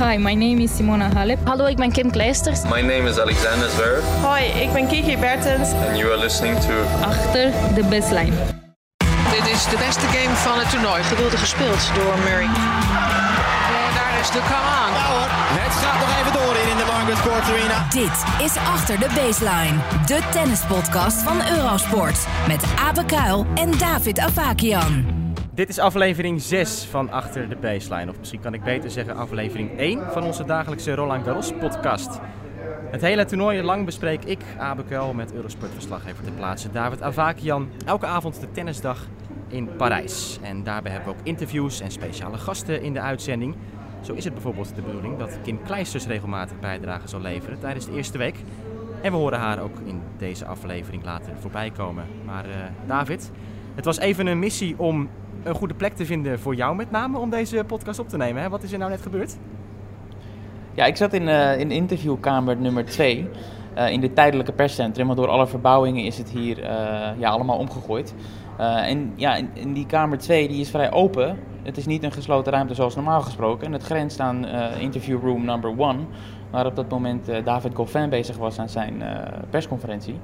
Hi, my name is Simona Halep. Hallo, ik ben Kim Kleisters. My name is Alexander Zverev. Hoi, ik ben Kiki Bertens. And you are listening to Achter de baseline. Dit is de beste game van het toernooi. Geduldig gespeeld door Murray. En daar is de come on. Ja hoor, het gaat nog even door in de Margaret Court Arena. Dit is Achter de Baseline, de tennispodcast van Eurosport. Met Abe Kuil en David Avakian. Dit is aflevering 6 van Achter de Baseline. Of misschien kan ik beter zeggen aflevering 1 van onze dagelijkse Roland Garros podcast. Het hele toernooi lang bespreek ik, Abe Kuil, met Eurosport-verslaggever ter plaatse David Avakian. Elke avond de tennisdag in Parijs. En daarbij hebben we ook interviews en speciale gasten in de uitzending. Zo is het bijvoorbeeld de bedoeling dat Kim Kleisters regelmatig bijdrage zal leveren tijdens de eerste week. En we horen haar ook in deze aflevering later voorbij komen. Maar uh, David, het was even een missie om een goede plek te vinden voor jou met name om deze podcast op te nemen. Hè? Wat is er nou net gebeurd? Ja, ik zat in, uh, in interviewkamer nummer 2 uh, in dit tijdelijke perscentrum. Want door alle verbouwingen is het hier uh, ja, allemaal omgegooid. en ja, in, in, die kamer 2 die is vrij open. Het is niet een gesloten ruimte zoals normaal gesproken. En het grenst aan interview room number 1. Waar op dat moment David Goffin bezig was aan zijn persconferentie.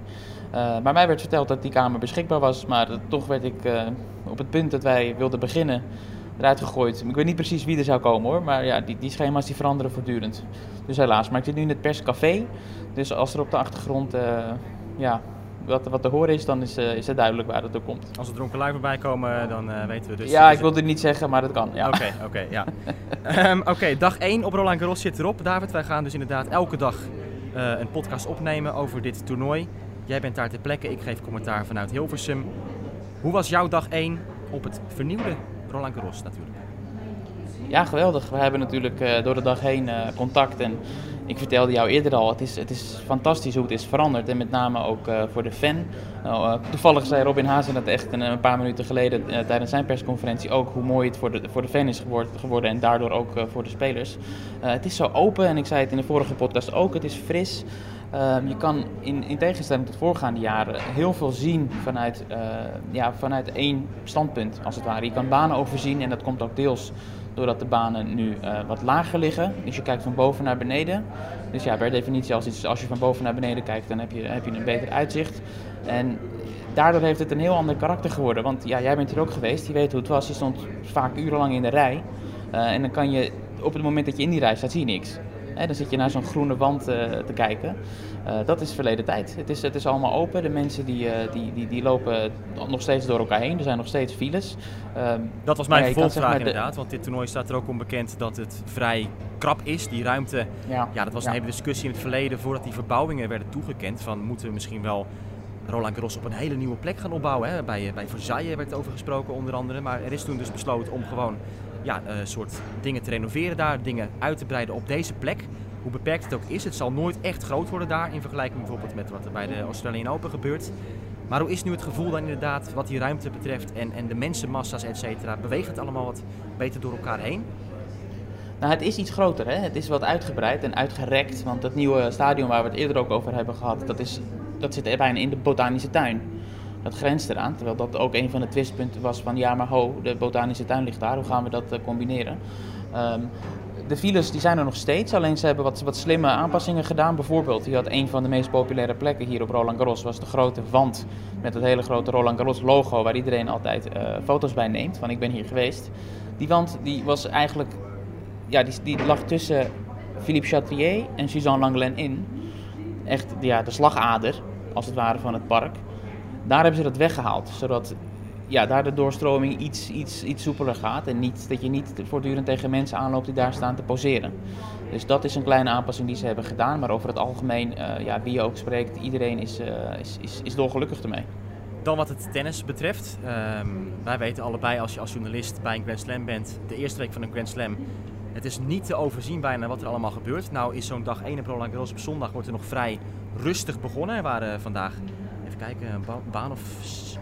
Uh, maar mij werd verteld dat die kamer beschikbaar was, maar toch werd ik uh, op het punt dat wij wilden beginnen eruit gegooid. Ik weet niet precies wie er zou komen hoor, maar ja, die, die schema's die veranderen voortdurend. Dus helaas, maar ik zit nu in het perscafé, dus als er op de achtergrond uh, ja, wat, wat te horen is, dan is, is het duidelijk waar het door komt. Als er dronken lui voorbij komen, dan weten we dus... Ja, ik wilde het niet zeggen, maar dat kan, ja. Oké, oké, okay, ja. um, Oké, okay, dag 1 op Roland Garros zit erop. David, wij gaan dus inderdaad elke dag een podcast opnemen over dit toernooi. Jij bent daar ter plekke, ik geef commentaar vanuit Hilversum. Hoe was jouw dag 1 op het vernieuwde Roland Garros natuurlijk? Ja, geweldig. We hebben natuurlijk uh, door de dag heen uh, contact. En ik vertelde jou eerder al, het is, het is fantastisch hoe het is veranderd. En met name ook uh, voor de fan. Nou, toevallig zei Robin Hazen dat echt een, een paar minuten geleden tijdens zijn persconferentie ook hoe mooi het voor de, voor de fan is geworden. En daardoor ook voor de spelers. het is zo open en ik zei het in de vorige podcast ook, het is fris. Um, je kan in, in, tegenstelling tot voorgaande jaren heel veel zien vanuit, uh, ja, vanuit één standpunt, als het ware. Je kan banen overzien en dat komt ook deels doordat de banen nu uh, wat lager liggen. Dus je kijkt van boven naar beneden. Dus ja, per definitie, als, als je van boven naar beneden kijkt, dan heb je, heb je een beter uitzicht. En daardoor heeft het een heel ander karakter geworden. Want ja, jij bent hier ook geweest, je weet hoe het was. Je stond vaak urenlang in de rij. Uh, en dan kan je, op het moment dat je in die rij staat, zie je niks. Hè, dan zit je naar zo'n groene wand uh, te kijken. Uh, dat is verleden tijd. Het is, het is allemaal open. De mensen die, uh, die, die, die lopen nog steeds door elkaar heen. Er zijn nog steeds files. Um, dat was mijn ja, vervolgvraag zeg maar inderdaad. Want dit toernooi staat er ook onbekend dat het vrij krap is. Die ruimte, ja, ja dat was een hele discussie in het verleden voordat die verbouwingen werden toegekend. Van moeten we misschien wel Roland Garros op een hele nieuwe plek gaan opbouwen. Hè? Bij, bij Versailles werd over gesproken onder andere. Maar er is toen dus besloten om gewoon ja, een uh, soort dingen te renoveren daar, dingen uit te breiden op deze plek. Hoe beperkt het ook is, het zal nooit echt groot worden daar in vergelijking bijvoorbeeld met wat er bij de Australian Open gebeurt. Maar hoe is nu het gevoel dan inderdaad wat die ruimte betreft en, en de mensenmassa's, et cetera? Beweegt het allemaal wat beter door elkaar heen? Nou, het is iets groter. Hè? Het is wat uitgebreid en uitgerekt. Want dat nieuwe stadion waar we het eerder ook over hebben gehad, dat, is, dat zit bijna in de botanische tuin. Dat grenst eraan. Terwijl dat ook een van de twistpunten was van ja, maar ho, de botanische tuin ligt daar. Hoe gaan we dat uh, combineren? Um, de files die zijn er nog steeds, alleen ze hebben wat, wat slimme aanpassingen gedaan. Bijvoorbeeld, je had een van de meest populaire plekken hier op Roland Garros, was de grote wand met het hele grote Roland Garros logo, waar iedereen altijd uh, foto's bij neemt, van ik ben hier geweest. Die wand die was eigenlijk, ja, die, die lag tussen Philippe Chatrier en Suzanne Langlen in. Echt ja, de slagader, als het ware, van het park. Daar hebben ze dat weggehaald, zodat ja, daar de doorstroming iets, iets, iets soepeler gaat. En niet, dat je niet voortdurend tegen mensen aanloopt die daar staan te poseren. Dus dat is een kleine aanpassing die ze hebben gedaan. Maar over het algemeen, uh, ja, wie je ook spreekt, iedereen is, uh, is, is, is dolgelukkig ermee. Dan wat het tennis betreft. Um, wij weten allebei als je als journalist bij een Grand Slam bent, de eerste week van een Grand Slam, het is niet te overzien bijna wat er allemaal gebeurt. Nou is zo'n dag 1 op Roland Garros op zondag wordt er nog vrij rustig begonnen. Er waren vandaag even kijken, een baan of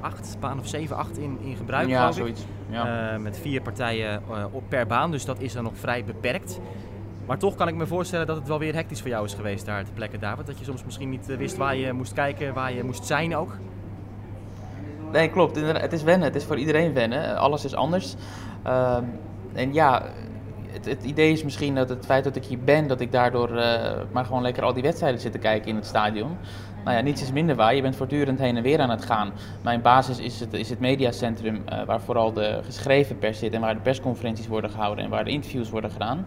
acht, baan of zeven, acht in, in gebruik. Ja, zoiets. Ja. Uh, met vier partijen uh, op per baan, dus dat is dan nog vrij beperkt. Maar toch kan ik me voorstellen dat het wel weer hectisch voor jou is geweest daar te plekken, David. Dat je soms misschien niet uh, wist waar je moest kijken, waar je moest zijn ook. Nee, klopt. Het is wennen. Het is voor iedereen wennen. Alles is anders. Ehm, en ja, het, idee is misschien dat het feit dat ik hier ben, dat ik daardoor eh, maar gewoon lekker al die wedstrijden zit te kijken in het stadion. Nou ja, niets is minder waar. Je bent voortdurend heen en weer aan het gaan. Mijn basis is het, is het mediacentrum uh, waar vooral de geschreven pers zit en waar de persconferenties worden gehouden en waar de interviews worden gedaan.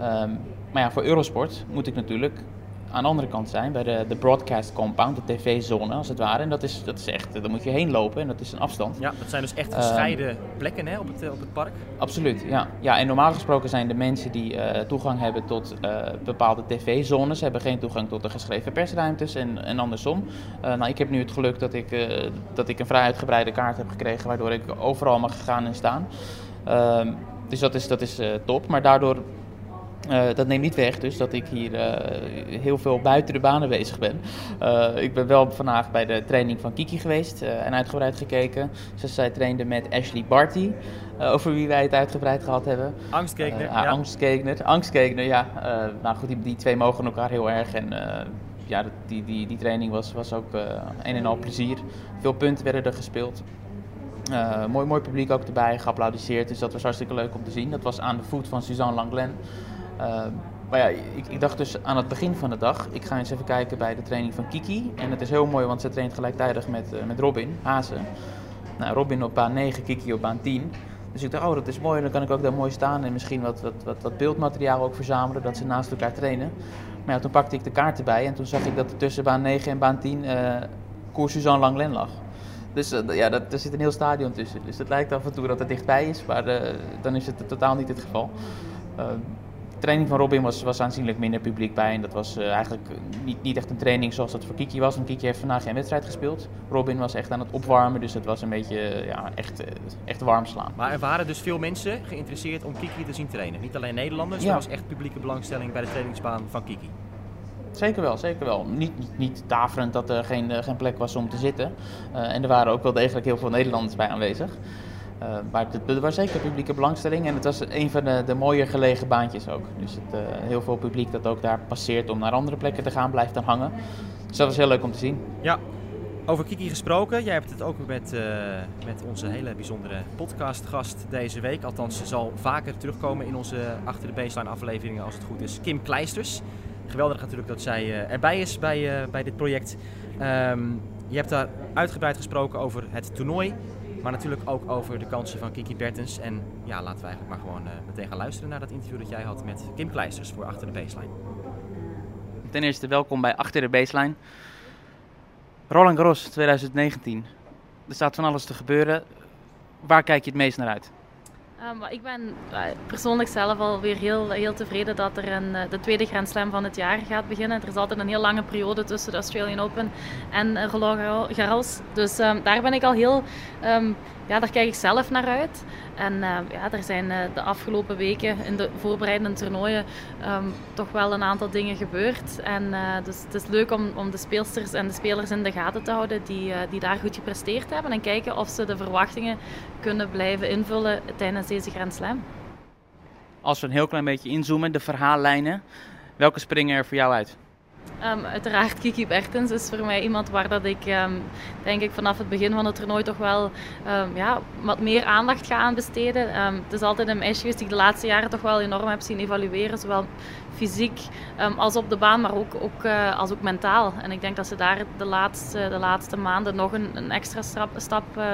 Um, maar ja, voor Eurosport moet ik natuurlijk aan de andere kant zijn, bij de, de broadcast compound, de tv-zone als het ware. En dat is, dat is echt, daar moet je heen lopen en dat is een afstand. Ja, dat zijn dus echt gescheiden uh, plekken hè, op, het, op het park? Absoluut, ja. ja. En normaal gesproken zijn de mensen die uh, toegang hebben tot uh, bepaalde tv-zones, hebben geen toegang tot de geschreven persruimtes en, en andersom. nou, ik heb nu het geluk dat ik, dat ik een vrij uitgebreide kaart heb gekregen, waardoor ik overal mag gaan en staan. Ehm, dus dat is, dat is top, maar daardoor uh, dat neemt niet weg dus dat ik hier uh, heel veel buiten de banen bezig ben. Uh, ik ben wel vandaag bij de training van Kiki geweest en uitgebreid gekeken. Dus zij trainde met Ashley Barty, over wie wij het uitgebreid gehad hebben. Angstgekner. ja. Angstgekner, angstgekner, ja. nou goed, die, die, twee mogen elkaar heel erg en ja, die, die, die training was, was ook een en al plezier. Veel punten werden er gespeeld. Mooi, mooi publiek ook erbij, geapplaudiseerd. Dus dat was hartstikke leuk om te zien. Dat was aan de voet van Suzanne Langlen. Uh, maar ja, ik, ik, dacht dus aan het begin van de dag, ik ga eens even kijken bij de training van Kiki. En het is heel mooi, want ze traint gelijktijdig met, uh, met Robin Hazen. Nou, Robin op baan 9, Kiki op baan 10. Dus ik dacht, oh dat is mooi, dan kan ik ook daar mooi staan en misschien wat, wat, wat, wat beeldmateriaal ook verzamelen, dat ze naast elkaar trainen. Maar ja, toen pakte ik de kaart erbij en toen zag ik dat er tussen baan 9 en baan 10 uh, koers Suzanne Langlen lag. Dus uh, ja, dat, er zit een heel stadion tussen. Dus het lijkt af en toe dat het dichtbij is, maar dan is het totaal niet het geval. De training van Robin was, was aanzienlijk minder publiek bij. En dat was uh, eigenlijk niet, niet echt een training zoals dat voor Kiki was. Want Kiki heeft vandaag geen wedstrijd gespeeld. Robin was echt aan het opwarmen, dus het was een beetje ja, echt, echt warm slaan. Maar er waren dus veel mensen geïnteresseerd om Kiki te zien trainen. Niet alleen Nederlanders, ja. er was echt publieke belangstelling bij de trainingsbaan van Kiki. Zeker wel, zeker wel. Niet, niet, niet dat er geen, geen plek was om te zitten. Uh, en er waren ook wel degelijk heel veel Nederlanders bij aanwezig. Uh, maar er was zeker publieke belangstelling en het was een van de, de mooier gelegen baantjes ook. Dus het, uh, heel veel publiek dat ook daar passeert om naar andere plekken te gaan, blijft dan hangen. Dus dat was heel leuk om te zien. Ja, over Kiki gesproken. Jij hebt het ook met, uh, met onze hele bijzondere podcastgast deze week. Althans, ze zal vaker terugkomen in onze Achter de Baseline afleveringen als het goed is. Kim Kleisters. Geweldig natuurlijk dat zij erbij is bij, bij dit project. Um, je hebt daar uitgebreid gesproken over het toernooi. Maar natuurlijk ook over de kansen van Kiki Bertens. En ja, laten we eigenlijk maar gewoon uh, meteen gaan luisteren naar dat interview dat jij had met Kim Kleisters voor Achter de Baseline. Ten eerste welkom bij Achter de Baseline. Roland Garros 2019. Er staat van alles te gebeuren. Waar kijk je het meest naar uit? Um, ik ben uh, persoonlijk zelf alweer heel, heel tevreden dat er een, uh, de tweede Grand Slam van het jaar gaat beginnen. Er is altijd een heel lange periode tussen de Australian Open en Roland Garros. Dus um, daar ben ik al heel, um, ja, daar kijk ik zelf naar uit. En ja, er zijn de afgelopen weken in de voorbereidende toernooien toch wel een aantal dingen gebeurd. En dus het is leuk om, om de speelsters en de spelers in de gaten te houden die, die daar goed gepresteerd hebben. En kijken of ze de verwachtingen kunnen blijven invullen tijdens deze Grand Slam. Als we een heel klein beetje inzoomen, de verhaallijnen, welke springen er voor jou uit? Um, uiteraard Kiki Bertens is voor mij iemand waar dat ik um, denk ik vanaf het begin van het toernooi toch wel um, ja, wat meer aandacht ga aan besteden. het is altijd een meisje geweest die ik de laatste jaren toch wel enorm heb zien evalueren. Zowel fysiek als op de baan, maar ook, ook uh, als ook mentaal. En ik denk dat ze daar de laatste, de laatste maanden nog een, een extra stap, uh,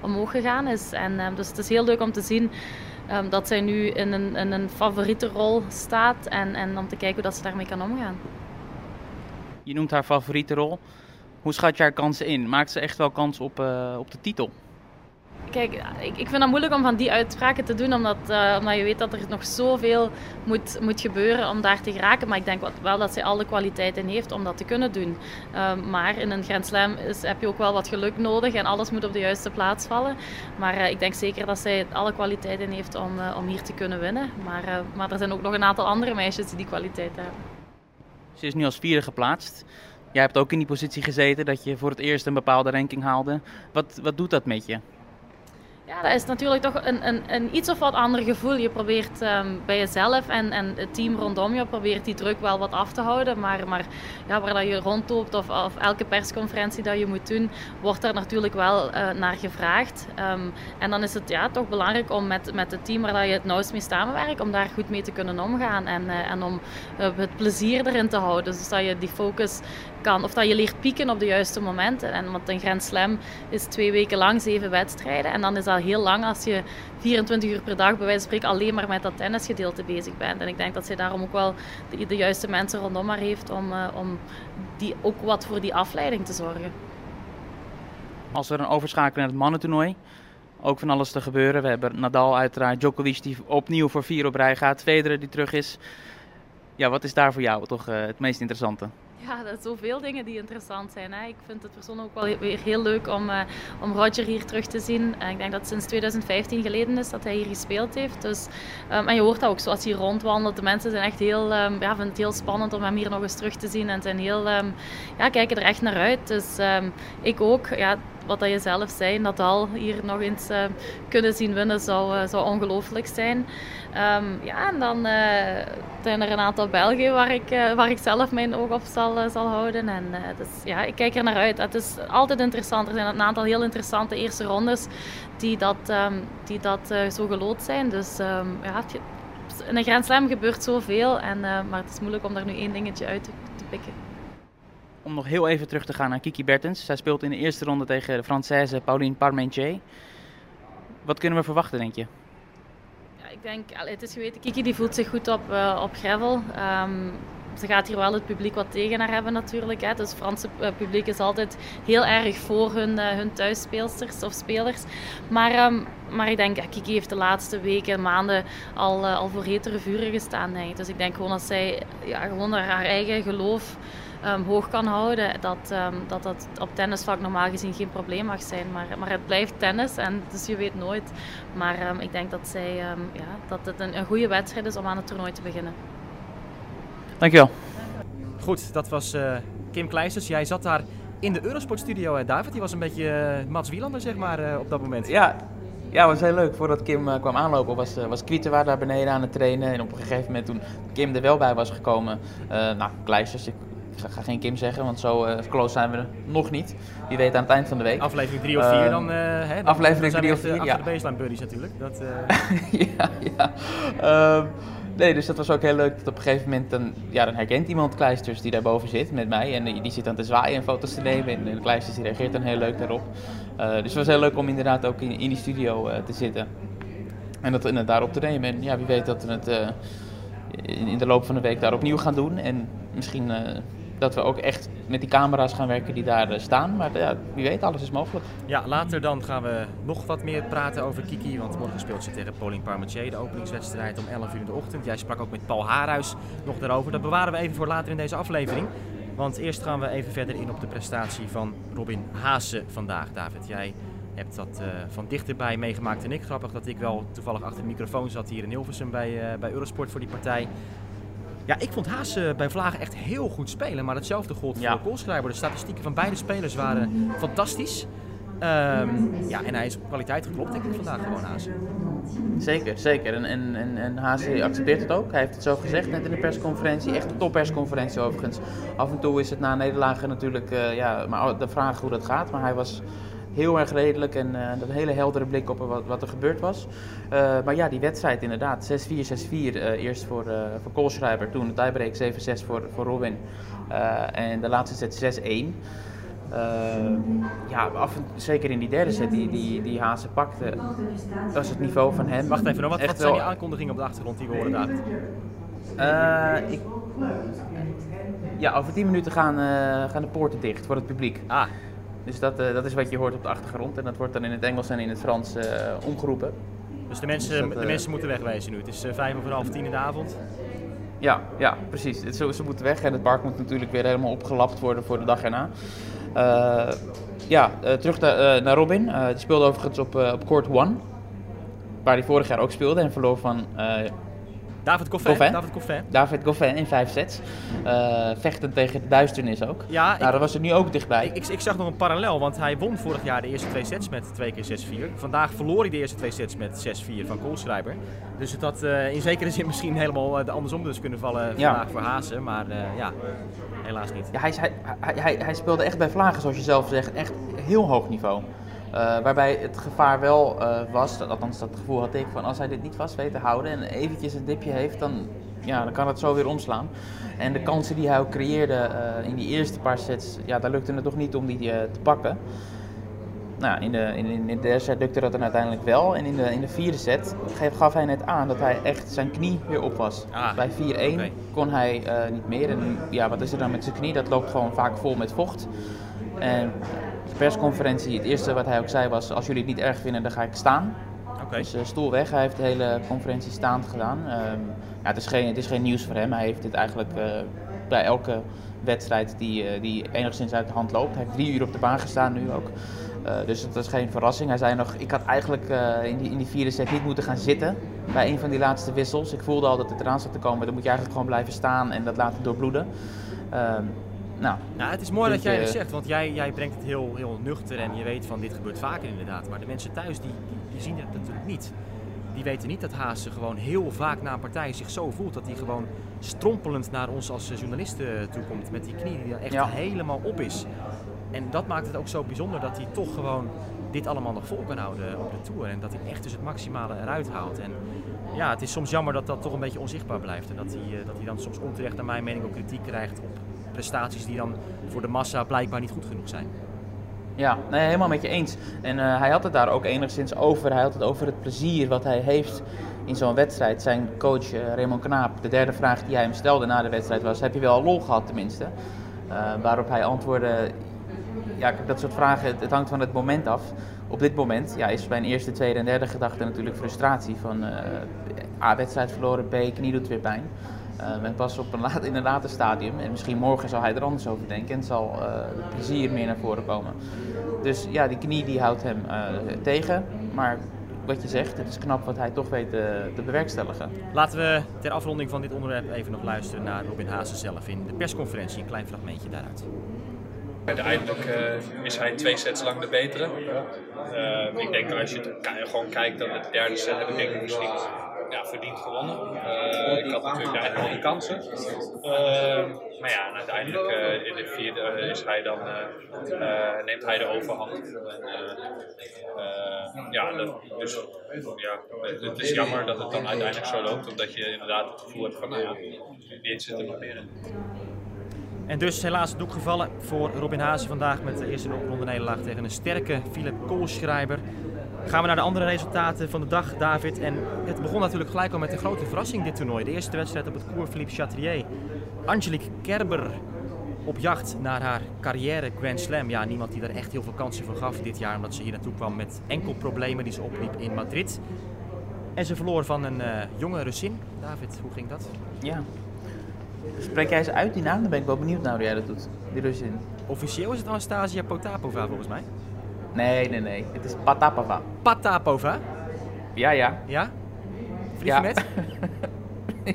omhoog gegaan is. En, dus het is heel leuk om te zien dat zij nu in een, in een favoriete rol staat en, en om te kijken hoe dat ze daarmee kan omgaan. Je noemt haar favoriete rol. Hoe schat je haar kansen in? Maakt ze echt wel kans op, uh, op de titel? Kijk, ik, ik vind het moeilijk om van die uitspraken te doen, omdat, uh, omdat je weet dat er nog zoveel moet, moet gebeuren om daar te geraken. Maar ik denk wel dat zij alle kwaliteiten heeft om dat te kunnen doen. Uh, maar in een Grand Slam is, heb je ook wel wat geluk nodig en alles moet op de juiste plaats vallen. Maar uh, ik denk zeker dat zij alle kwaliteiten heeft om, om hier te kunnen winnen. Maar, maar er zijn ook nog een aantal andere meisjes die die kwaliteiten hebben. Ze is nu als vierde geplaatst. Jij hebt ook in die positie gezeten dat je voor het eerst een bepaalde ranking haalde. Wat, wat doet dat met je? Ja, dat is natuurlijk toch een, een, een iets of wat ander gevoel. Je probeert ehm, bij jezelf en, en het team rondom je probeert die druk wel wat af te houden. Maar, maar ja, waar dat je rondloopt of, of elke persconferentie dat je moet doen, wordt daar natuurlijk wel uh, naar gevraagd. Ehm, en dan is het ja, toch belangrijk om met, met het team waar dat je het nauwst mee samenwerkt, om daar goed mee te kunnen omgaan. En, uh, en om uh, het plezier erin te houden. Dus dat je die focus kan, of dat je leert pieken op de juiste momenten. En want een Grand Slam is twee weken lang zeven wedstrijden. En dan is dat heel lang als je 24 uur per dag bij wijze van spreken alleen maar met dat tennisgedeelte bezig bent. En ik denk dat zij daarom ook wel de, juiste mensen rondom haar heeft om, uh, om die, ook wat voor die afleiding te zorgen. Als we dan overschakelen naar het mannentoernooi, ook van alles te gebeuren. We hebben Nadal uiteraard, Djokovic die opnieuw voor vier op rij gaat, Federer die terug is. Ja, wat is daar voor jou toch uh, het meest interessante? Ja, dat zoveel dingen die interessant zijn. Hè. Ik vind het persoonlijk ook wel weer heel leuk om, uh, om Roger hier terug te zien. Ik denk dat het sinds 2015 geleden is dat hij hier gespeeld heeft. Dus, um, en je hoort dat ook zoals hij rondwandelt. De mensen zijn echt heel, um, ja, vinden het heel spannend om hem hier nog eens terug te zien. En zijn heel, um, ja, kijken er echt naar uit. Dus ik ook. Ja, wat dat je zelf zei, Nadal hier nog eens uh, kunnen zien winnen zou, zou ongelooflijk zijn. Um, ja, en dan uh, zijn er een aantal Belgen waar ik, waar ik zelf mijn oog op zal, zal houden. En dus, ja, ik kijk er naar uit. Het is altijd interessant. Er zijn een aantal heel interessante eerste rondes die dat, um, die dat zo gelood zijn. Dus um, ja, in een Grand Slam gebeurt zoveel. En, maar het is moeilijk om daar nu één dingetje uit te pikken om nog heel even terug te gaan naar Kiki Bertens. Zij speelt in de eerste ronde tegen de Française Pauline Parmentier. Wat kunnen we verwachten, denk je? Ja, ik denk, het is geweten, Kiki die voelt zich goed op, uh, op gravel. Um, ze gaat hier wel het publiek wat tegen haar hebben natuurlijk. Hè. Dus het Franse publiek is altijd heel erg voor hun, uh, hun thuisspeelsters of spelers. Maar, um, maar ik denk, Kiki heeft de laatste weken, maanden al, al voor hetere vuren gestaan. Dus ik denk gewoon dat zij ja, gewoon haar eigen geloof um, hoog kan houden, dat, um, dat dat op tennisvlak normaal gezien geen probleem mag zijn. Maar, maar het blijft tennis, en dus je weet nooit. Maar um, ik denk dat, zij, ja, dat het een, een goede wedstrijd is om aan het toernooi te beginnen. Dankjewel. Goed, dat was uh, Kim Kleisters. Jij zat daar in de Eurosport studio, uh, David. Die was een beetje uh, Mats Wielander, zeg maar, uh, op dat moment. Ja, ja, was heel leuk. Voordat Kim uh, kwam aanlopen was, uh, was Kwieten daar beneden aan het trainen. En op een gegeven moment toen Kim er wel bij was gekomen, uh, nou, Kleisters, ik ik ga geen Kim zeggen, want zo uh, close zijn we nog niet. Wie weet aan het eind van de week. Aflevering 3 of 4 uh, dan, uh, hè, dan, Aflevering 3 of 4, ja. de baseline buddies natuurlijk. Dat, ja, ja. Uh, nee, dus dat was ook heel leuk. Dat op een gegeven moment, dan, ja, dan herkent iemand Kleisters die daarboven zit met mij. En die zit dan te zwaaien en foto's te nemen. En Kleisters die reageert dan heel leuk daarop. dus het was heel leuk om inderdaad ook in, in die studio te zitten. En dat en daarop te nemen. En ja, wie weet dat we het in, in de loop van de week daar opnieuw gaan doen. En misschien dat we ook echt met die camera's gaan werken die daar staan. Maar ja, wie weet, alles is mogelijk. Ja, later dan gaan we nog wat meer praten over Kiki. Want morgen speelt ze tegen Pauline Parmentier, de openingswedstrijd om 11 uur in de ochtend. Jij sprak ook met Paul Haarhuis nog daarover. Dat bewaren we even voor later in deze aflevering. Want eerst gaan we even verder in op de prestatie van Robin Haase vandaag. David, jij hebt dat uh, van dichterbij meegemaakt en ik. Grappig dat ik wel toevallig achter de microfoon zat hier in Hilversum bij, uh, bij Eurosport voor die partij. Ja, ik vond Haas uh, bij Vlagen echt heel goed spelen. Maar hetzelfde gold voor ja. Koolschrijver. De statistieken van beide spelers waren fantastisch. Um, ja, en hij is op kwaliteit geklopt, denk ik, vandaag gewoon Haas. Zeker, zeker. En, en, en, en Haas accepteert het ook. Hij heeft het zo gezegd net in de persconferentie. Echt een toppersconferentie overigens. Af en toe is het na nederlagen natuurlijk uh, ja, maar de vraag hoe dat gaat. Maar hij was heel erg redelijk en uh, een hele heldere blik op wat, wat er gebeurd was. Uh, maar ja, die wedstrijd inderdaad, 6-4, 6-4 uh, eerst voor, voor Koolschrijver, toen de tiebreak 7-6 voor, voor Robin en de laatste set 6-1. ja, af en, zeker in die derde set die, die, die Haase pakte, was het niveau van hem. Wacht even, nog, wat, wat zijn die aankondigingen op de achtergrond die we horen daar? ik, ja, over 10 minuten gaan, gaan de poorten dicht voor het publiek. Ah. Dus dat, uh, dat is wat je hoort op de achtergrond. En dat wordt dan in het Engels en in het Frans uh, omgeroepen. Dus de mensen, dus dat, de mensen moeten wegwezen nu. Het is vijf over half tien in de avond. Ja, ja precies. Het, ze, ze moeten weg en het park moet natuurlijk weer helemaal opgelapt worden voor de dag erna. ja, terug naar, naar Robin. die speelde overigens op, op Court 1. Waar hij vorig jaar ook speelde en verloor van David. Goffin. David Coffin. David Goffin in vijf sets. Eh vechten tegen de duisternis ook. Ja, nou, ik- dat was er nu ook dichtbij. Ik, ik, ik zag nog een parallel, want hij won vorig jaar de eerste twee sets met 2 keer 6-4. Vandaag verloor hij de eerste twee sets met 6-4 van Koolschrijber. Dus het had eh, in zekere zin misschien helemaal eh, de andersom dus kunnen vallen Ja. vandaag voor Hazen. Maar ja, helaas niet. Ja, hij, hij, hij, hij speelde echt bij Vlagen, zoals je zelf zegt, echt heel hoog niveau. Eh, waarbij het gevaar wel eh, was, dat- althans dat gevoel had ik, van als hij dit niet vast weet te houden en eventjes een dipje heeft, dan, ja, dan kan het zo weer omslaan. En de kansen die hij ook creëerde eh, in die eerste paar sets, ja, daar lukte het toch niet om die te pakken. Nou, in de, in, in de derde set lukte dat dan uiteindelijk wel. En in de, in de vierde set gaf- hij net aan dat hij echt zijn knie weer op was. Ah, Bij 4-1 oké. kon hij niet meer. En ja, wat is er dan met zijn knie? Dat loopt gewoon vaak vol met vocht. En de persconferentie, het eerste wat hij ook zei was: Als jullie het niet erg vinden, dan ga ik staan. Dus eh, stoel weg. Hij heeft de hele conferentie staand gedaan. Ehm, ja, het, is geen, het is geen nieuws voor hem. Hij heeft dit eigenlijk eh, bij elke wedstrijd die, eh, die enigszins uit de hand loopt. Hij heeft drie uur op de baan gestaan nu ook. Dus het was geen verrassing. Hij zei nog, ik had eigenlijk in, die, in die vierde set niet moeten gaan zitten bij een van die laatste wissels. Ik voelde al dat het eraan zat te komen. Dan moet je eigenlijk gewoon blijven staan en dat laten doorbloeden. Ehm, nou, Nou, het is mooi dat jij dat zegt, want jij, jij brengt het heel, heel nuchter en je weet van dit gebeurt vaker inderdaad. Maar de mensen thuis die, die, die zien het natuurlijk niet. Die weten niet dat Haase gewoon heel vaak na een partij zich zo voelt dat hij gewoon strompelend naar ons als eh, journalisten toe komt met die knie die dan echt Ja. helemaal op is. En dat maakt het ook zo bijzonder dat hij toch gewoon dit allemaal nog vol kan houden op de Tour. En dat hij echt dus het maximale eruit haalt. En ja, het is soms jammer dat dat toch een beetje onzichtbaar blijft. En dat hij, eh, dat hij dan soms onterecht naar mijn mening ook kritiek krijgt op prestaties die dan voor de massa blijkbaar niet goed genoeg zijn. Ja, nee, helemaal met je eens. En eh, hij had het daar ook enigszins over. Hij had het over het plezier wat hij heeft in zo'n wedstrijd. Zijn coach eh, Raymond Knaap, de derde vraag die hij hem stelde na de wedstrijd was: Heb je wel lol gehad tenminste? Eh, waarop hij antwoordde: Ja, dat soort vragen, het, hangt van het moment af. Op dit moment ja, is mijn eerste, tweede en derde gedachte natuurlijk frustratie. Van A, wedstrijd verloren, B, knie doet weer pijn. Eh, en pas op een laat, in een later stadium, en misschien morgen zal hij er anders over denken en zal eh, het plezier meer naar voren komen. Dus ja, die knie die houdt hem eh, tegen. Maar wat je zegt, het is knap wat hij toch weet te, te bewerkstelligen. Laten we ter afronding van dit onderwerp even nog luisteren naar Robin Haase zelf in de persconferentie. Een klein fragmentje daaruit. Uiteindelijk eh, is hij twee sets lang de betere. Eh, ik denk als je het gewoon kijkt dan de derde set heb ik denk ik misschien ja, verdiend gewonnen. Eh, ik had natuurlijk eigenlijk al de kansen. Eh, maar ja, en uiteindelijk eh, in de vierde eh, is hij dan, neemt hij de overhand. En, eh, eh, ja, dat, dus ja, het, is jammer dat het dan uiteindelijk zo loopt, omdat je inderdaad het gevoel hebt van, nou ja, dit zit er nog meer in. En dus helaas het doek gevallen voor Robin Haase vandaag met de eerste ronde nederlaag tegen een sterke Philip Koolschrijber. Gaan we naar de andere resultaten van de dag, David. En het begon natuurlijk gelijk al met een grote verrassing dit toernooi. De eerste wedstrijd op het Cours Philippe Chatrier. Angelique Kerber op jacht naar haar carrière Grand Slam. Ja, niemand die er echt heel veel kansen voor gaf dit jaar, omdat ze hier naartoe kwam met enkel problemen die ze opliep in Madrid. En ze verloor van een eh, jonge Russin. David, hoe ging dat? Ja. Spreek jij eens uit die naam? Dan ben ik wel benieuwd naar hoe jij dat doet. Die Russin. Officieel is het Anastasia Potapova volgens mij. Nee, nee, nee. Het is Patapava. Patapova, Ja, ja. ja? Vriendje Ja. met?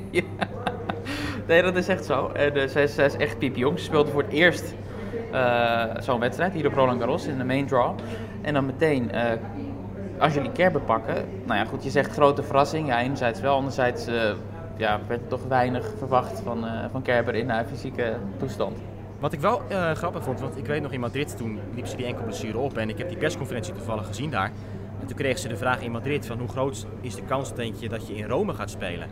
ja. Nee, dat is echt zo. En, eh, zij, is, zij is echt piepjong. Ze speelde voor het eerst eh, zo'n wedstrijd hier op Roland Garros in de main draw. En dan meteen eh Angelique Kerber pakken. Nou ja, goed, je zegt grote verrassing. Ja, enerzijds wel. Anderzijds ja, werd toch weinig verwacht van, van Kerber in haar fysieke toestand. Wat ik wel eh, grappig vond, want ik weet nog in Madrid toen liep ze die enkel blessure op en ik heb die persconferentie toevallig gezien daar. En toen kreeg ze de vraag in Madrid van hoe groot is de kans denk je dat je in Rome gaat spelen?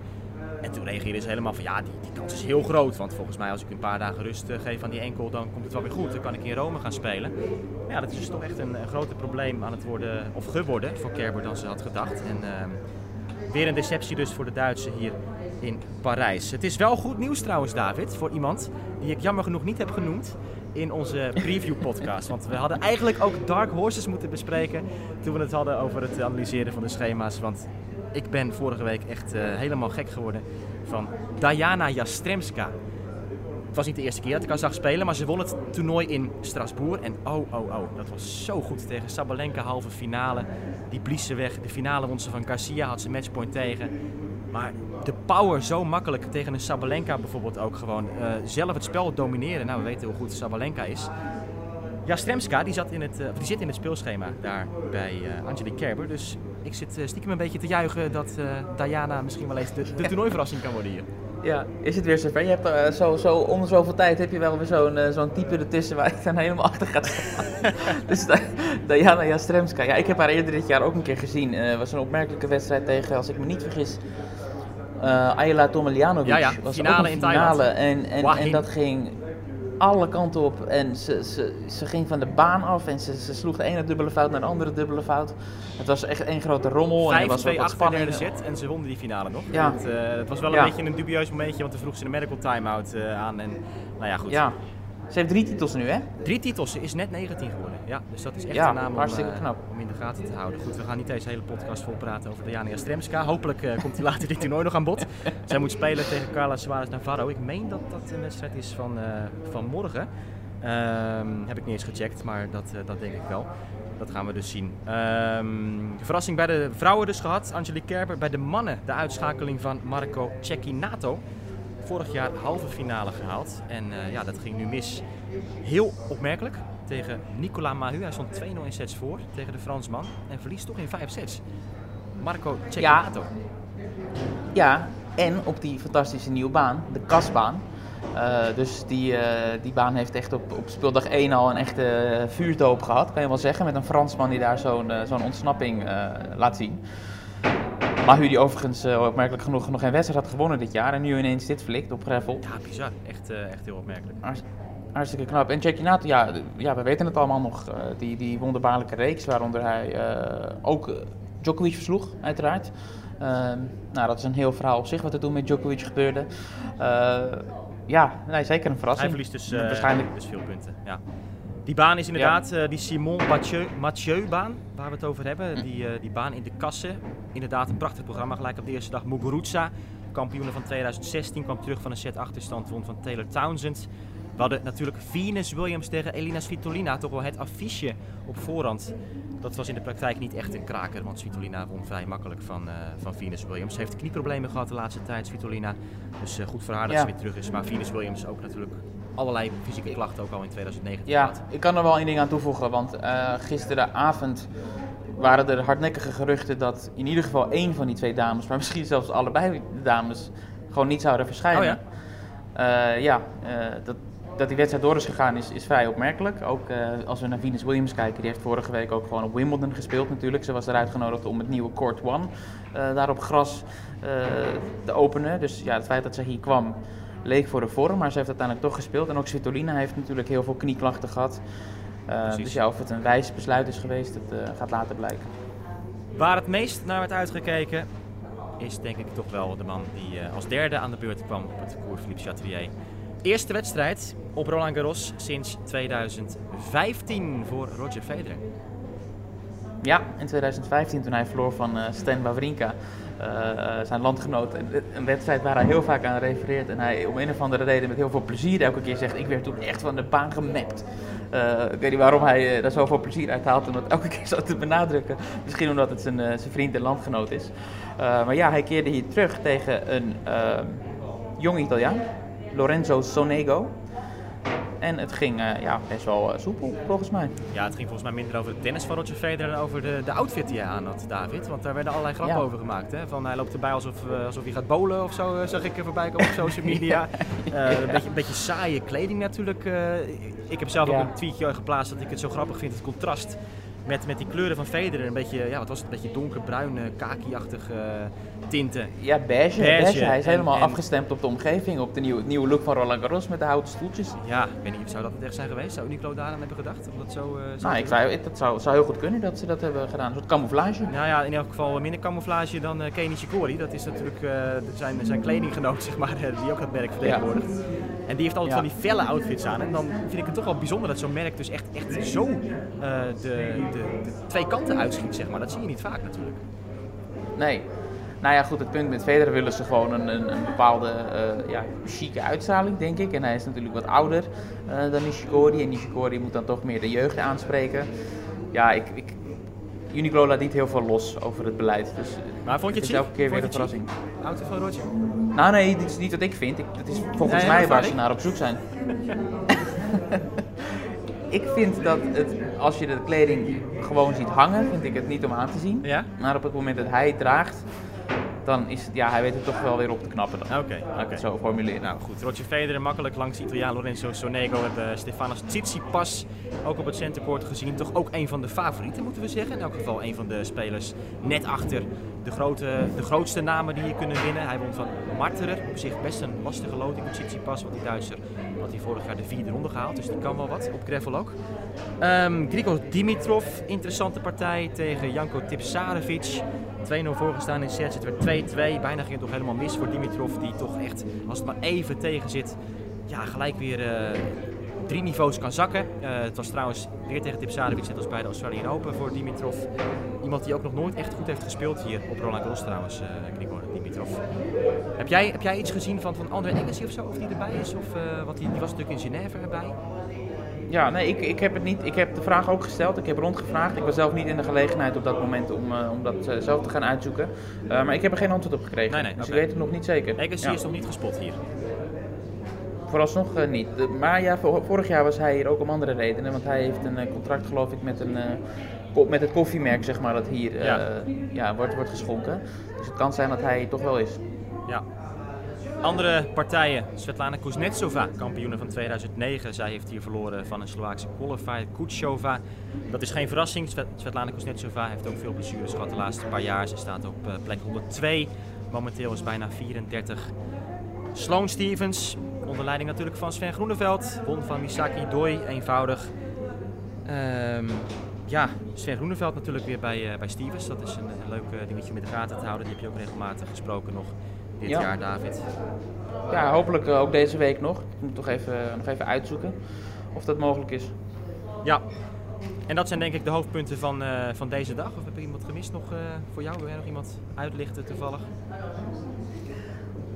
En toen reageerde ze helemaal van ja, die, die kans is heel groot. Want volgens mij als ik een paar dagen rust eh, geef aan die enkel, dan komt het wel weer goed. Dan kan ik in Rome gaan spelen. Maar ja, dat is dus toch echt een, een groter probleem aan het worden, of geworden voor Kerber dan ze had gedacht. En ehm, weer een deceptie dus voor de Duitsers hier in Parijs. Het is wel goed nieuws trouwens, David, voor iemand die ik jammer genoeg niet heb genoemd in onze preview podcast. Want we hadden eigenlijk ook Dark Horses moeten bespreken toen we het hadden over het analyseren van de schema's. Want ik ben vorige week echt eh, helemaal gek geworden van Diana Jastremska. was niet de eerste keer dat ik haar zag spelen, maar ze won het toernooi in Strasbourg. En oh, oh, oh, dat was zo goed tegen Sabalenka, halve finale. Die blies ze weg. De finale won ze van Garcia, had ze matchpoint tegen. Maar de power zo makkelijk tegen een Sabalenka bijvoorbeeld ook gewoon. eh, zelf het spel domineren. Nou, we weten hoe goed Sabalenka is. Jastremska, die, zat in het, eh, die zit in het speelschema daar bij eh Angelique Kerber. Dus ik zit stiekem een beetje te juichen dat Diana misschien wel eens de, de toernooiverrassing kan worden hier. Ja, is het weer zover? Je hebt eh, zo, zo om zoveel tijd heb je wel weer zo'n zo'n type ertussen waar ik dan helemaal achter ga staan. dus Di- Diana Jastremska. Ja, ik heb haar eerder dit jaar ook een keer gezien. Het was een opmerkelijke wedstrijd tegen, als ik me niet vergis, eh Ayla. Ja, ja, was finale ook een in finale. Thailand. En, en, en dat ging alle kanten op. En ze, ze, ze ging van de baan af en ze, ze sloeg de ene dubbele fout naar de andere dubbele fout. Het was echt één grote rommel. en er was 5-2 wat, in de spanning. derde set en ze wonnen die finale nog. Ja. Het, eh, het was wel een Ja. beetje een dubieus momentje, want toen vroeg ze een medical time-out eh, aan. En nou ja, goed. Ja, ze heeft drie titels nu hè? Drie titels, ze is net 19 geworden. Ja, dus dat is echt Ja, een naam om, hartstikke eh, knap. om in de gaten te houden. Goed, we gaan niet deze hele podcast vol praten over Diana Jastremska. Hopelijk eh, komt hij later dit toernooi nog aan bod. Zij moet spelen tegen Carla Suarez Navarro. Ik meen dat dat een wedstrijd is van, eh, van morgen. Ehm, heb ik niet eens gecheckt, maar dat, dat denk ik wel. Dat gaan we dus zien. De verrassing bij de vrouwen dus gehad. Angelique Kerber. Bij de mannen de uitschakeling van Marco Cecchinato. Vorig jaar halve finale gehaald. En eh, ja, dat ging nu mis. Heel opmerkelijk tegen Nicolas Mahut. Hij stond 2-0 in sets voor tegen de Fransman. En verliest toch in vijf sets. Marco Cecchinato. Ja, en op die fantastische nieuwe baan, de kasbaan. Eh, dus die, eh, die baan heeft echt op, op speeldag 1 al een echte vuurdoop gehad, kan je wel zeggen. Met een Fransman die daar zo'n zo'n ontsnapping laat zien. Mahu die overigens eh, opmerkelijk genoeg nog geen wedstrijd had gewonnen dit jaar. En nu ineens dit flikt op gravel. Ja, bizar. Echt, eh, echt heel opmerkelijk. Hartst- Hartstikke knap. En Jackie Nato, ja, ja, we weten het allemaal nog. eh, die, die wonderbaarlijke reeks, waaronder hij ook Djokovic versloeg, uiteraard. Ehm, nou, dat is een heel verhaal op zich wat er toen met Djokovic gebeurde. Ja, nee, zeker een verrassing. Hij verliest dus, Waarschijnlijk. dus veel punten. Ja. Die baan is inderdaad eh, die Simon Mathieu, Mathieu-baan, waar we het over hebben. Hm. Die, eh, die baan in de kassen. Inderdaad, een prachtig programma. Gelijk op de eerste dag Muguruza, kampioene van 2016, kwam terug van een set achterstand, won van Taylor Townsend. We hadden natuurlijk Venus Williams tegen Elina Svitolina, toch wel het affiche op voorhand. Dat was in de praktijk niet echt een kraker, want Svitolina won vrij makkelijk van, eh, van Venus Williams. Ze heeft knieproblemen gehad de laatste tijd, Svitolina. Dus goed voor haar dat Ja. ze weer terug is. Maar Venus Williams ook natuurlijk allerlei fysieke klachten ook al in 2019 Ja, ik kan er wel één ding aan toevoegen, want eh, gisteravond waren er hardnekkige geruchten dat in ieder geval één van die twee dames, maar misschien zelfs allebei de dames, gewoon niet zouden verschijnen. ja, ja eh, dat, dat die wedstrijd door is gegaan is, is vrij opmerkelijk. Ook eh, als we naar Venus Williams kijken, die heeft vorige week ook gewoon op Wimbledon gespeeld natuurlijk. Ze was eruit genodigd om het nieuwe Court One eh, daar op gras eh, te openen. Dus ja, het feit dat ze hier kwam leek voor de vorm, maar ze heeft uiteindelijk toch gespeeld. En ook Svitolina heeft natuurlijk heel veel knieklachten gehad. Eh, dus ja, of het een wijs besluit is geweest, dat eh, gaat later blijken. Waar het meest naar werd uitgekeken is denk ik toch wel de man die eh, als derde aan de beurt kwam op het Cours Philippe Chatrier. Eerste wedstrijd op Roland Garros sinds 2015 voor Roger Federer. Ja, in 2015 toen hij verloor van Stan Wawrinka, zijn landgenoot. Een, een wedstrijd waar hij heel vaak aan refereert en hij om een of andere reden met heel veel plezier elke keer zegt, ik werd toen echt van de baan gemapt. Eh, ik weet niet waarom hij eh, daar zoveel plezier uit haalt om dat elke keer zo te benadrukken. Misschien omdat het zijn, eh, zijn vriend en landgenoot is. Eh, maar ja, hij keerde hier terug tegen een eh, jong Italiaan, Lorenzo Sonego. En het ging eh, ja, best wel eh, soepel, volgens mij. Ja, het ging volgens mij minder over het tennis van Roger Federer dan over de, de outfit die hij aan had, David. Want daar werden allerlei grappen Ja. over gemaakt. Hè? Van hij loopt erbij alsof, eh, alsof hij gaat bowlen of zo, zag ik er voorbij komen op social media. Een, beetje, een beetje saaie kleding natuurlijk. ik heb zelf ook een tweetje geplaatst dat ik het zo grappig vind, het contrast. Met, met die kleuren van Federer, een beetje, ja, wat was het, een beetje donkerbruin, kaki-achtige eh, tinten. Ja, beige. Beige. beige. Hij is En- helemaal en- afgestemd op de omgeving, op de nieuwe, nieuwe look van Roland Garros met de houten stoeltjes. Ja, ik weet niet, zou dat het echt zijn geweest? Zou Uniqlo daar aan hebben gedacht? Om dat zo, zo Nou, ik zou, dat zou, zou heel goed kunnen dat ze dat hebben gedaan. Een soort camouflage. Nou ja, in elk geval minder camouflage dan uh, Kenny Shikori. Dat is natuurlijk eh, zijn, zijn kledinggenoot, zeg maar, die ook dat merk vertegenwoordigt. En die heeft altijd Ja. van die felle outfits aan. En dan vind ik het toch wel bijzonder dat zo'n merk dus echt, echt zo de, de, de twee kanten uitschiet, zeg maar. Dat zie je niet vaak natuurlijk. Nee. Nou ja, goed, het punt met Federer willen ze gewoon een, een, een bepaalde uh, ja, chique uitstraling, denk ik. En hij is natuurlijk wat ouder uh, dan Nishikori. En Nishikori moet dan toch meer de jeugd aanspreken. Ja, ik, ik, Uniqlo laat niet heel veel los over het beleid. Dus maar vond je het, het is elke keer vond weer een verrassing. Auto van Roger? Nou nee, dit is niet wat ik vind. Ik, het is volgens Nee, mij dat waar ze naar op zoek zijn. ik vind dat het, als je de kleding gewoon ziet hangen, vind ik het niet om aan te zien. Ja? Maar op het moment dat hij het draagt, dan is het, ja, hij weet het toch wel weer op te knappen. Oké, het zo formuleren. Nou goed, Roger Federer makkelijk langs de Italiaan Lorenzo Sonego. We hebben Stefanos Tsitsipas ook op het centercourt gezien. Toch ook een van de favorieten moeten we zeggen. In elk geval een van de spelers net achter de, grote, de grootste namen die hier kunnen winnen. Hij won van Marterer. Op zich best een lastige loting op Tsitsipas. Want die Duitser had hij vorig jaar de vierde ronde gehaald. Dus die kan wel wat. Op gravel ook. Ehm Grigor Dimitrov, interessante partij tegen Janko Tipsarevic. 2-0 voorgestaan in sets. Het werd 2-2. Bijna ging het toch helemaal mis voor Dimitrov. Die toch echt, als het maar even tegen zit, ja, gelijk weer eh, drie niveaus kan zakken. Eh, het was trouwens weer tegen Tipsarevic, net als bij de Australian Open voor Dimitrov. Iemand die ook nog nooit echt goed heeft gespeeld hier op Roland Garros trouwens, eh Grigor Heb jij, heb jij iets gezien van, van André Agassi of zo, of die erbij is? Of, eh, wat die, die was natuurlijk in Genève erbij. Ja, nee, ik, ik heb het niet. Ik heb de vraag ook gesteld. Ik heb rondgevraagd. Ik was zelf niet in de gelegenheid op dat moment om, eh, om dat eh, zelf te gaan uitzoeken. Maar ik heb er geen antwoord op gekregen. Nee, nee, dus ik weet het nog niet zeker. Agassi Ja. is nog niet gespot hier. Vooralsnog niet. De- maar ja, vor- vorig jaar was hij hier ook om andere redenen. Want hij heeft een contract geloof ik met, een, met het koffiemerk zeg maar, dat hier eh, Ja. ja. wordt, wordt geschonken. Dus het kan zijn dat hij toch wel is. Ja. Andere partijen. Svetlana Kuznetsova, kampioene van 2009. Zij heeft hier verloren van een Slovaakse qualifier, Kutsova. Dat is geen verrassing. Svet- Svetlana Kuznetsova heeft ook veel blessures gehad de laatste paar jaar. Ze staat op eh, plek 102. Momenteel is bijna 34. Sloane Stevens, onder leiding natuurlijk van Sven Groeneveld. Won van Misaki Doi, eenvoudig. Ehm, ja, Sven Groeneveld natuurlijk weer bij, eh, bij Stevens. Dat is een, een leuk eh, dingetje om in de gaten te houden. Die heb je ook regelmatig gesproken nog dit Ja. jaar, David. Ja, hopelijk eh, ook deze week nog. Ik moet toch even, nog even uitzoeken of dat mogelijk is. Ja. En dat zijn denk ik de hoofdpunten van, van deze dag. Of heb ik iemand gemist nog voor jou? Wil jij nog iemand uitlichten toevallig?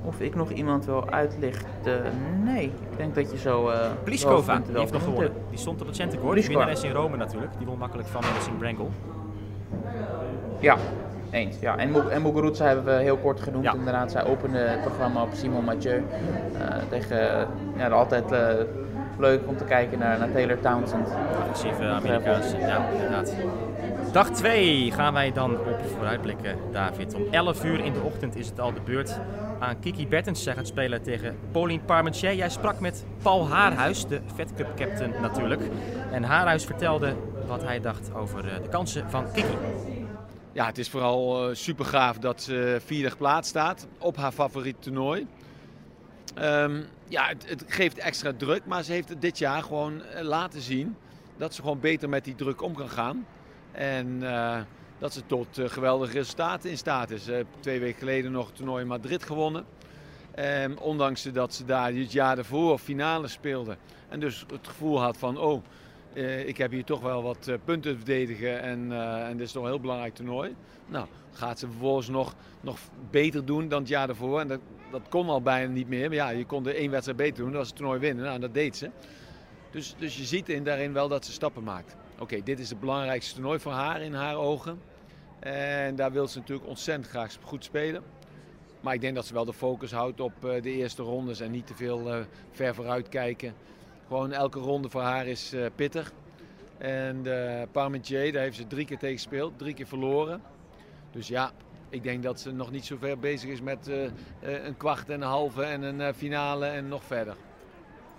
Of ik nog iemand wil uitlichten? Nee, ik denk dat je zo. de Pliskova, die heeft nog gewonnen. Die stond op het centercourt. Die winnares in Rome natuurlijk. Die won makkelijk van Madison Brangle. Ja, eens. Ja. En, en Muguruza hebben we heel kort genoemd. Ja. Inderdaad, zij opende het programma op Simon Mathieu. eh, tegen, ja, altijd eh, leuk om te kijken naar, naar Taylor Townsend. Agressieve Amerikaanse. Ja, inderdaad. Dag 2 gaan wij dan op vooruitblikken, David. Om 11 uur in de ochtend is het al de beurt aan Kiki Bertens. Zij gaat spelen tegen Pauline Parmentier. Jij sprak met Paul Haarhuis, de Fed Cup captain natuurlijk. En Haarhuis vertelde wat hij dacht over eh, de kansen van Kiki. Ja, het is vooral super gaaf dat ze vierde geplaatst staat op haar favoriet toernooi. Ehm, ja, het, het geeft extra druk, maar ze heeft het dit jaar gewoon eh, laten zien dat ze gewoon beter met die druk om kan gaan. En eh, dat ze tot eh, geweldige resultaten in staat is. Heeft twee weken geleden nog het toernooi in Madrid gewonnen. Ehm, ondanks dat ze daar het jaar daarvoor finale speelde. En dus het gevoel had van, oh, eh, ik heb hier toch wel wat eh, punten te verdedigen en, eh, en dit is toch een heel belangrijk toernooi. Nou, gaat ze vervolgens nog, nog beter doen dan het jaar daarvoor. En dat, dat kon al bijna niet meer. Maar ja, je kon er één wedstrijd beter doen, dat was het toernooi winnen. Nou, en dat deed ze. Dus, dus je ziet in daarin wel dat ze stappen maakt. Oké, dit is het belangrijkste toernooi voor haar in haar ogen. En daar wil ze natuurlijk ontzettend graag goed spelen. Maar ik denk dat ze wel de focus houdt op de eerste rondes en niet te veel ver vooruit kijken. Gewoon elke ronde voor haar is eh, pittig. En de Parmentier, daar heeft ze drie keer tegen gespeeld, drie keer verloren. Dus ja, ik denk dat ze nog niet zo ver bezig is met eh, een kwart en een halve en een finale en nog verder.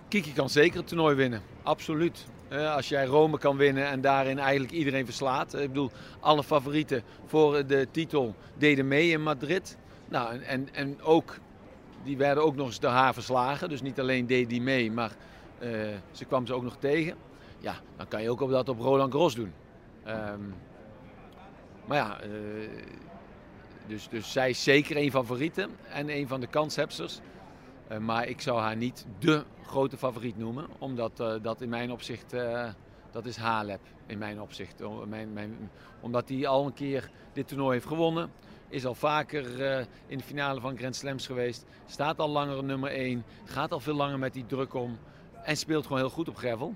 Kiki kan zeker het toernooi winnen, absoluut. Als jij Rome kan winnen en daarin eigenlijk iedereen verslaat. Ik bedoel, alle favorieten voor de titel deden mee in Madrid. Nou, en, en, ook, die werden ook nog eens door haar verslagen. Dus niet alleen deed die mee, maar ze kwam ze ook nog tegen. Ja, dan kan je ook op dat op Roland Garros doen. Ehm, maar ja, eh, dus, dus zij is zeker een van favorieten en een van de kanshebsters. Eh, maar ik zou haar niet dé grote favoriet noemen, omdat eh, dat in mijn opzicht, eh, dat is Halep in mijn opzicht. Omdat hij al een keer dit toernooi heeft gewonnen, is al vaker eh, in de finale van Grand Slams geweest. Staat al langer nummer 1. Gaat al veel langer met die druk om. En speelt gewoon heel goed op gravel.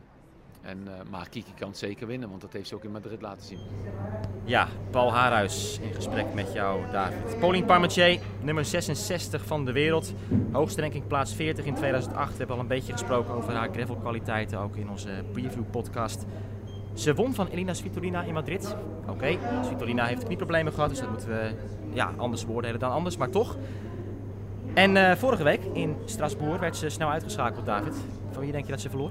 En, uh, maar Kiki kan het zeker winnen, want dat heeft ze ook in Madrid laten zien. Ja, Paul Haarhuis in gesprek met jou, David. Pauline Parmentier, nummer 66 van de wereld. Hoogste ranking plaats 40 in 2008. We hebben al een beetje gesproken over haar gravelkwaliteiten, ook in onze preview podcast. Ze won van Elina Svitolina in Madrid. Oké, okay. Svitolina heeft knieproblemen gehad, dus dat moeten we ja, anders beoordelen dan anders, maar toch. En uh, vorige week in Strasbourg werd ze snel uitgeschakeld, David. Van wie denk je dat ze verloor?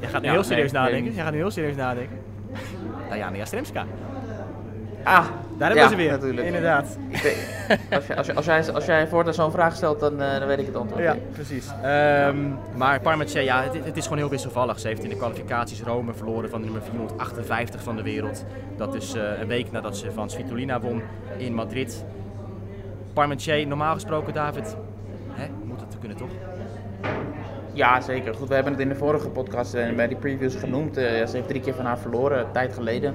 Jij gaat nu Ja, heel serieus nee, nadenken. nee. Jij gaat nu heel serieus nadenken. Diana Jastremska. Ah, Daar hebben ja, we ze weer. natuurlijk. Inderdaad. Als, je, als, je, als, jij, als jij voortaan zo'n vraag stelt, dan, eh, dan weet ik het antwoord. Ja, precies. Ehm, maar Parmentier, ja, het, het is gewoon heel wisselvallig. Ze heeft in de kwalificaties Rome verloren van de nummer 458 van de wereld. Dat is eh, een week nadat ze van Svitolina won in Madrid. Parmentier, normaal gesproken, David, hè, moet het kunnen toch? Ja, zeker. Goed, we hebben het in de vorige podcast en bij die previews genoemd. Eh, ze heeft drie keer van haar verloren, een tijd geleden.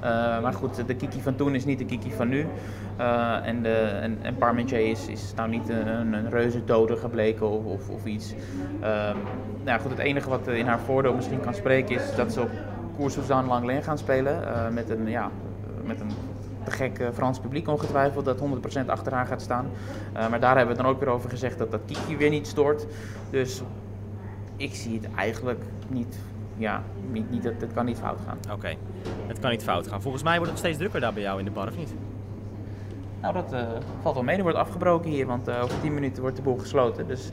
Eh, maar goed, de Kiki van toen is niet de Kiki van nu. Eh, en, de, en, en Parmentier is, is nou niet een, een reuze gebleken of, of, of iets. Ehm, nou ja, goed, het enige wat in haar voordeel misschien kan spreken is dat ze op Koers Suzanne Langleen gaan spelen. met een, ja, met een gek eh, Frans publiek ongetwijfeld dat 100% achter haar gaat staan. Eh, maar daar hebben we dan ook weer over gezegd dat dat Kiki weer niet stoort. Dus ik zie het eigenlijk niet. Ja, niet, niet, het, het kan niet fout gaan. Oké, het kan niet fout gaan. Volgens mij wordt het steeds drukker daar bij jou in de bar, of niet? Nou, dat eh, valt wel mee. Er wordt afgebroken hier, want over 10 minuten wordt de boel gesloten. Dus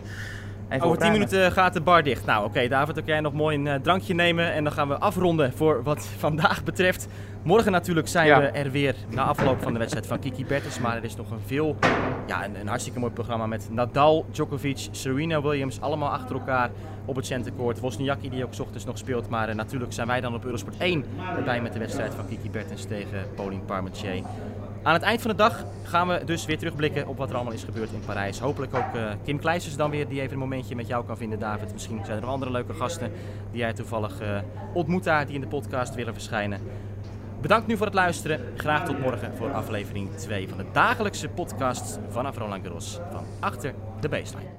even Over 10 opruimen. minuten gaat de bar dicht. Nou, oké, David, ook jij nog mooi een eh, drankje nemen. En dan gaan we afronden voor wat vandaag betreft. Morgen natuurlijk zijn Ja. we er weer na afloop van de wedstrijd van Kiki Bertens. Maar er is nog een veel, ja, een, een hartstikke mooi programma met Nadal, Djokovic, Serena Williams. Allemaal achter elkaar op het centercourt. Wozniacki die ook ochtends nog speelt. Maar eh, natuurlijk zijn wij dan op Eurosport 1 erbij met de wedstrijd van Kiki Bertens tegen Pauline Parmentier. Aan het eind van de dag gaan we dus weer terugblikken op wat er allemaal is gebeurd in Parijs. Hopelijk ook eh, Kim Kleijsers dan weer, die even een momentje met jou kan vinden, David. Misschien zijn er nog andere leuke gasten die jij toevallig eh, ontmoet daar, die in de podcast willen verschijnen. Bedankt nu voor het luisteren. Graag tot morgen voor aflevering 2 van de dagelijkse podcast vanaf Roland Garros van Achter de Baseline.